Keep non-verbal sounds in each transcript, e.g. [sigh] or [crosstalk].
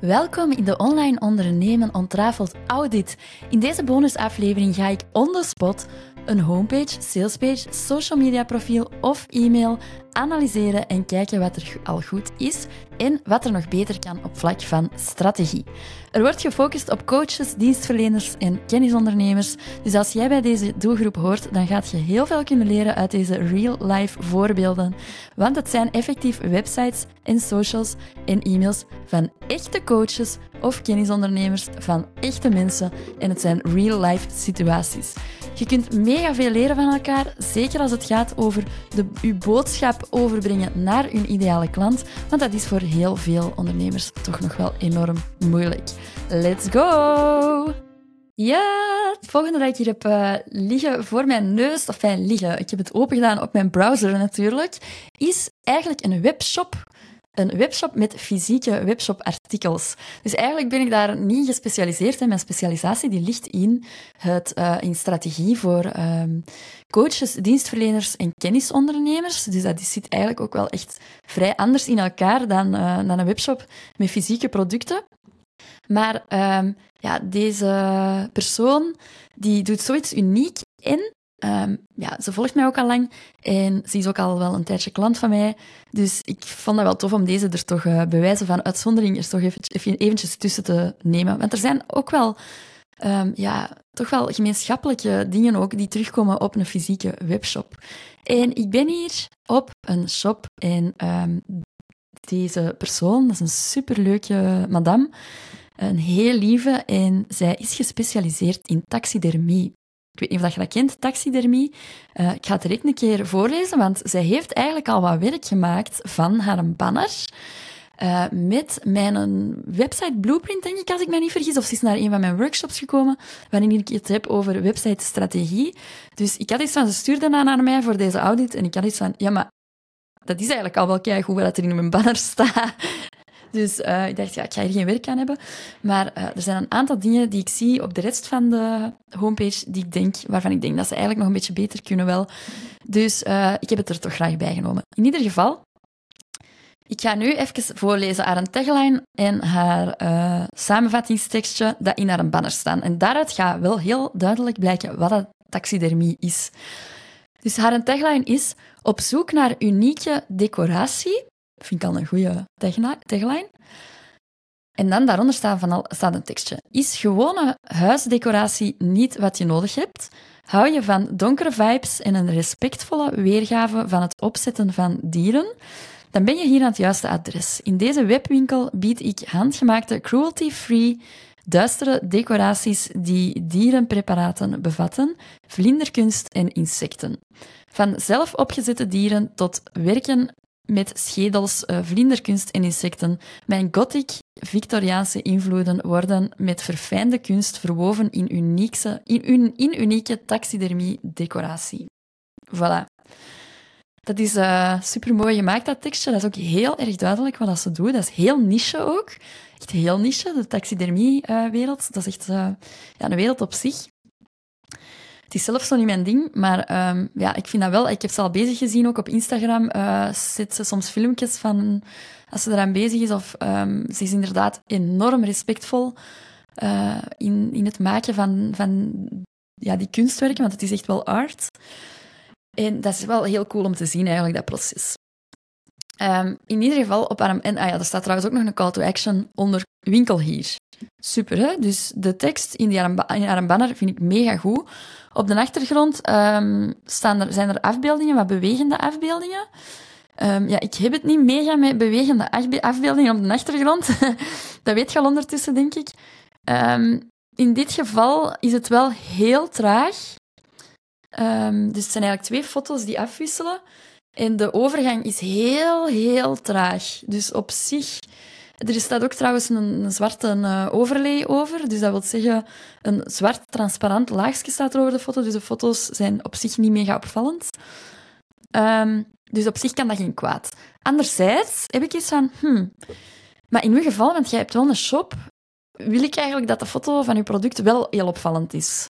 Welkom in de Online Ondernemen Ontrafeld Audit. In deze bonusaflevering ga ik on the spot een homepage, salespage, social media profiel of e-mail analyseren en kijken wat er al goed is en wat er nog beter kan op vlak van strategie. Er wordt gefocust op coaches, dienstverleners en kennisondernemers. Dus als jij bij deze doelgroep hoort, dan gaat je heel veel kunnen leren uit deze real-life voorbeelden. Want het zijn effectief websites en socials en e-mails van echte coaches of kennisondernemers van echte mensen en het zijn real-life situaties. Je kunt mega veel leren van elkaar, zeker als het gaat over de, uw boodschap overbrengen naar uw ideale klant, want dat is voor heel veel ondernemers toch nog wel enorm moeilijk. Let's go! Ja, het volgende dat ik hier heb uh, liggen voor mijn neus, of fijn liggen, ik heb het open gedaan op mijn browser natuurlijk, is eigenlijk een webshop een webshop met fysieke webshop-artikels. Dus eigenlijk ben ik daar niet gespecialiseerd. in. Mijn specialisatie die ligt in, het, uh, in strategie voor um, coaches, dienstverleners en kennisondernemers. Dus dat zit eigenlijk ook wel echt vrij anders in elkaar dan, uh, dan een webshop met fysieke producten. Maar um, ja, deze persoon die doet zoiets uniek en Um, ja, ze volgt mij ook al lang en ze is ook al wel een tijdje klant van mij. Dus ik vond dat wel tof om deze er toch uh, bewijzen van uitzondering er toch even, even, eventjes tussen te nemen. Want er zijn ook wel, um, ja, toch wel gemeenschappelijke dingen ook die terugkomen op een fysieke webshop. En ik ben hier op een shop en um, deze persoon, dat is een superleuke madame, een heel lieve en zij is gespecialiseerd in taxidermie. Ik weet niet of je dat kent, taxidermie. Uh, ik ga het direct een keer voorlezen, want zij heeft eigenlijk al wat werk gemaakt van haar banner. Uh, met mijn website Blueprint, denk ik, als ik me niet vergis. Of ze is naar een van mijn workshops gekomen, waarin ik het heb over website-strategie. Dus ik had iets van, ze stuurde naar mij voor deze audit. En ik had iets van, ja, maar dat is eigenlijk al wel kijk hoe dat er in mijn banner [laughs] staat. Dus uh, ik dacht, ja, ik ga hier geen werk aan hebben. Maar uh, er zijn een aantal dingen die ik zie op de rest van de homepage die ik denk, waarvan ik denk dat ze eigenlijk nog een beetje beter kunnen wel. Dus uh, ik heb het er toch graag bij genomen. In ieder geval, ik ga nu even voorlezen haar een tagline en haar samenvattingstekstje dat in haar banner staan. En daaruit gaat wel heel duidelijk blijken wat dat taxidermie is. Dus haar tagline is op zoek naar unieke decoratie Vind ik al een goede tagline. En dan daaronder staat, van al, staat een tekstje. Is gewone huisdecoratie niet wat je nodig hebt? Hou je van donkere vibes en een respectvolle weergave van het opzetten van dieren? Dan ben je hier aan het juiste adres. In deze webwinkel bied ik handgemaakte cruelty-free duistere decoraties die dierenpreparaten bevatten, vlinderkunst en insecten. Van zelf opgezette dieren tot werken met schedels, uh, vlinderkunst en insecten. Mijn gothic Victoriaanse invloeden worden met verfijnde kunst verwoven in, unieke, in, unieke taxidermie-decoratie. Voilà. Dat is uh, super mooi gemaakt, dat tekstje. Dat is ook heel erg duidelijk wat ze doen. Dat is heel niche ook. Echt heel niche, de taxidermie-wereld. Dat is echt uh, ja, een wereld op zich. Het is zelf zo niet mijn ding, maar um, ja, ik vind dat wel. Ik heb ze al bezig gezien, ook op Instagram. Uh, zet ze soms filmpjes van als ze eraan bezig is. Of um, ze is inderdaad enorm respectvol uh, in, in het maken van, van ja, die kunstwerken, want het is echt wel art. En dat is wel heel cool om te zien, eigenlijk, dat proces. Um, in ieder geval, op haar... En ah ja, er staat trouwens ook nog een call to action onder winkel hier. Super, hè? Dus de tekst in, die in banner vind ik mega goed. Op de achtergrond um, staan er, zijn er afbeeldingen, wat bewegende afbeeldingen. Um, ja, ik heb het niet mega met bewegende afbeeldingen op de achtergrond. [laughs] dat weet je al ondertussen, denk ik. Um, in dit geval is het wel heel traag. dus het zijn eigenlijk twee foto's die afwisselen. En de overgang is heel, heel traag. Dus op zich er staat ook trouwens een, een zwarte uh, overlay over. Dus dat wil zeggen, een zwart transparant laagje staat er over de foto. Dus de foto's zijn op zich niet mega opvallend. Um, dus op zich kan dat geen kwaad. Anderzijds heb ik iets van, hmm, maar in uw geval, want jij hebt wel een shop, wil ik eigenlijk dat de foto van uw product wel heel opvallend is.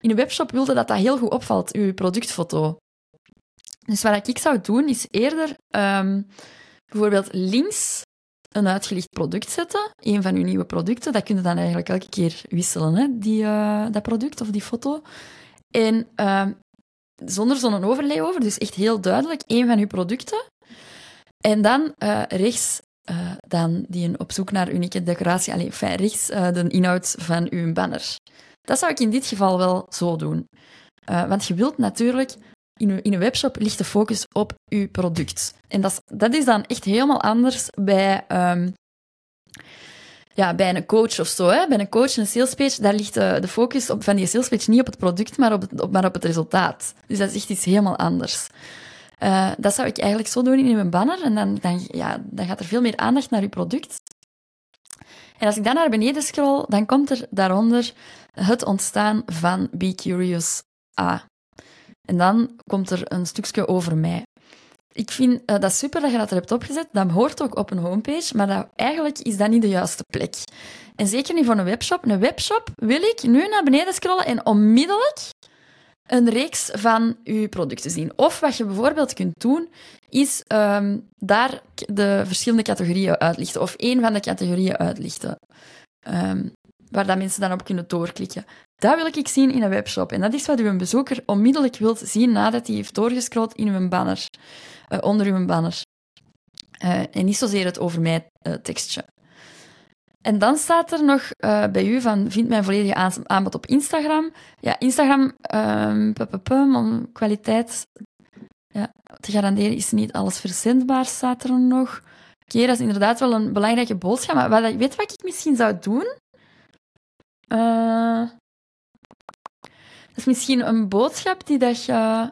In een webshop wilde dat dat heel goed opvalt, uw productfoto. Dus wat ik zou doen, is eerder um, bijvoorbeeld links een uitgelicht product zetten, een van uw nieuwe producten. Dat kun je dan eigenlijk elke keer wisselen, hè, die, uh, dat product of die foto. En uh, zonder zo'n overlay over, dus echt heel duidelijk, één van uw producten. En dan uh, rechts uh, dan die op zoek naar unieke decoratie. Alleen, rechts de inhoud van uw banner. Dat zou ik in dit geval wel zo doen. want je wilt natuurlijk in een, in webshop ligt de focus op uw product. En dat is, dat is dan echt helemaal anders bij, um, ja, bij een coach of zo. Hè? Bij een coach, een salespage, daar ligt de, de focus op, van die salespage niet op het product, maar op het, op, maar op het resultaat. Dus dat is echt iets helemaal anders. Uh, dat zou ik eigenlijk zo doen in mijn banner. En dan, dan, ja, dan gaat er veel meer aandacht naar uw product. En als ik dan naar beneden scroll, dan komt er daaronder het ontstaan van Be Curious A. En dan komt er een stukje over mij. Ik vind uh, dat super dat je dat er hebt opgezet. Dat hoort ook op een homepage, maar dat, eigenlijk is dat niet de juiste plek. En zeker niet voor een webshop. Een webshop wil ik nu naar beneden scrollen en onmiddellijk een reeks van uw producten zien. Of wat je bijvoorbeeld kunt doen, is um, daar de verschillende categorieën uitlichten. Of één van de categorieën uitlichten. Um, waar dat mensen dan op kunnen doorklikken. Dat wil ik zien in een webshop. En dat is wat uw bezoeker onmiddellijk wilt zien nadat hij heeft doorgescrollt in uw banner, uh, onder uw banner. Uh, en niet zozeer het over mij uh, tekstje. En dan staat er nog bij u van, vind mijn volledige aanbod op Instagram. Ja, Instagram, um, om kwaliteit ja, te garanderen is niet alles verzendbaar, staat er nog. Oké, dat is inderdaad wel een belangrijke boodschap. Maar weet wat ik misschien zou doen? Uh, dat is misschien een boodschap die dat je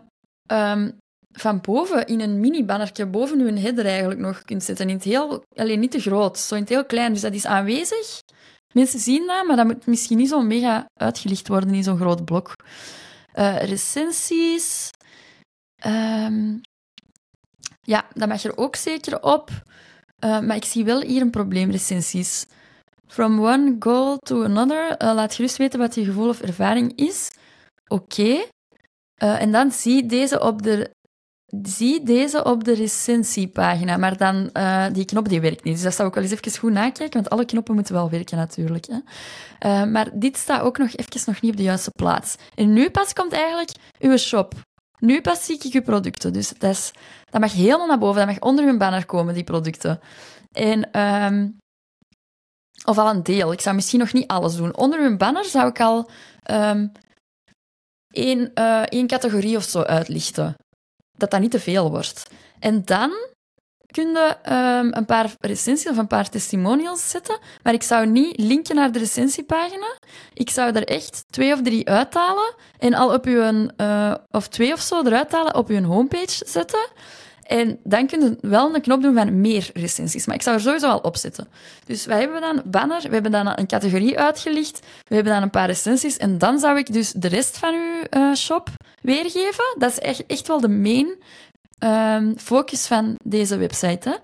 um, van boven in een mini-bannertje boven je header eigenlijk nog kunt zetten. In het heel, alleen niet te groot, zo in het heel klein. Dus dat is aanwezig. Mensen zien dat, maar dat moet misschien niet zo mega uitgelicht worden in zo'n groot blok. Uh, recensies. Um, ja, dat mag er ook zeker op. Uh, maar ik zie wel hier een probleem, recensies. From one goal to another. Uh, laat gerust weten wat je gevoel of ervaring is. Oké. Uh, en dan zie deze op de zie deze op de recensiepagina, maar dan, uh, die knop die werkt niet. Dus dat zou ik wel eens even goed nakijken, want alle knoppen moeten wel werken natuurlijk. Hè. Maar dit staat ook nog even nog niet op de juiste plaats. En nu pas komt eigenlijk uw shop. Nu pas zie ik uw producten. Dus dat, is, dat mag helemaal naar boven, dat mag onder uw banner komen, die producten. En um, of al een deel. Ik zou misschien nog niet alles doen. Onder mijn banner zou ik al um, één, uh, één categorie of zo uitlichten. Dat dat niet te veel wordt. En dan kun je um, een paar recensies of een paar testimonials zetten. Maar ik zou niet linken naar de recensiepagina. Ik zou er echt twee of drie uithalen en al op uw, uh, of twee of zo eruit halen op uw homepage zetten. En dan kun je wel een knop doen van meer recensies. Maar ik zou er sowieso al op zetten. Dus wij hebben dan banner, we hebben dan een categorie uitgelicht, we hebben dan een paar recensies. En dan zou ik dus de rest van uw uh, shop weergeven. Dat is echt, echt wel de main um, focus van deze website.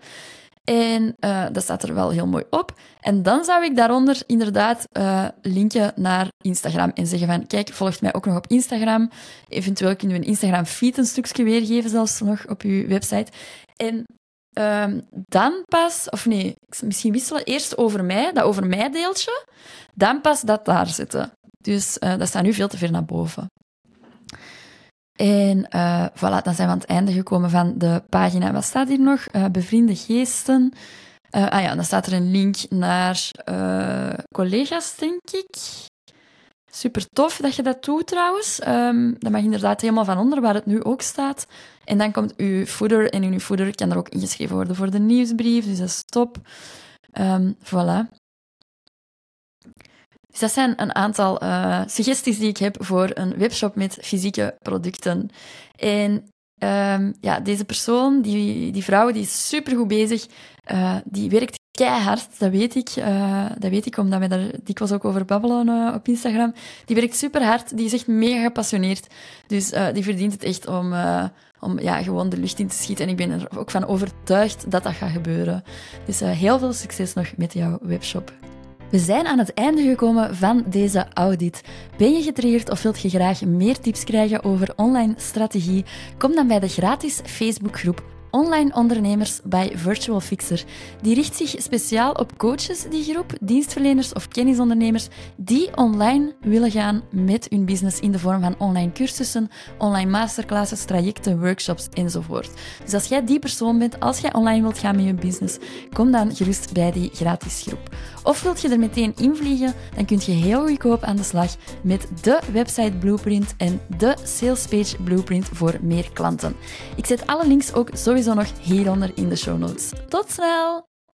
En uh, dat staat er wel heel mooi op. En dan zou ik daaronder inderdaad uh, linken naar Instagram en zeggen van, kijk, volg mij ook nog op Instagram. Eventueel kunnen we een Instagram-feed een stukje weergeven, zelfs nog op uw website. En um, dan pas, of nee, misschien wisselen, eerst over mij, dat over mij deeltje, dan pas dat daar zetten. Dus uh, dat staat nu veel te ver naar boven. En uh, voilà, dan zijn we aan het einde gekomen van de pagina. Wat staat hier nog? Uh, bevriende geesten. Uh, ah ja, dan staat er een link naar collega's, denk ik. Super tof dat je dat doet trouwens. Um, dat mag inderdaad helemaal van onder, waar het nu ook staat. En dan komt uw footer. En in uw footer kan er ook ingeschreven worden voor de nieuwsbrief. Dus dat is top. Um, voilà. Dus dat zijn een aantal uh, suggesties die ik heb voor een webshop met fysieke producten. En um, ja, deze persoon, die, die vrouw, die is supergoed bezig. Uh, die werkt keihard, dat weet ik. Uh, dat weet ik omdat we daar dikwijls ook over babbelen op Instagram. Die werkt super hard, die is echt mega gepassioneerd. Dus die verdient het echt om, om ja, gewoon de lucht in te schieten. En ik ben er ook van overtuigd dat dat gaat gebeuren. Dus heel veel succes nog met jouw webshop. We zijn aan het einde gekomen van deze audit. Ben je getriggerd of wilt je graag meer tips krijgen over online strategie? Kom dan bij de gratis Facebookgroep Online Ondernemers bij Virtual Fixer. Die richt zich speciaal op coaches, die groep, dienstverleners of kennisondernemers die online willen gaan met hun business in de vorm van online cursussen, online masterclasses, trajecten, workshops enzovoort. Dus als jij die persoon bent, als jij online wilt gaan met je business, kom dan gerust bij die gratis groep. Of wilt je er meteen invliegen, dan kun je heel goedkoop aan de slag met de website blueprint en de salespage blueprint voor meer klanten. Ik zet alle links ook sowieso nog hieronder in de show notes. Tot snel!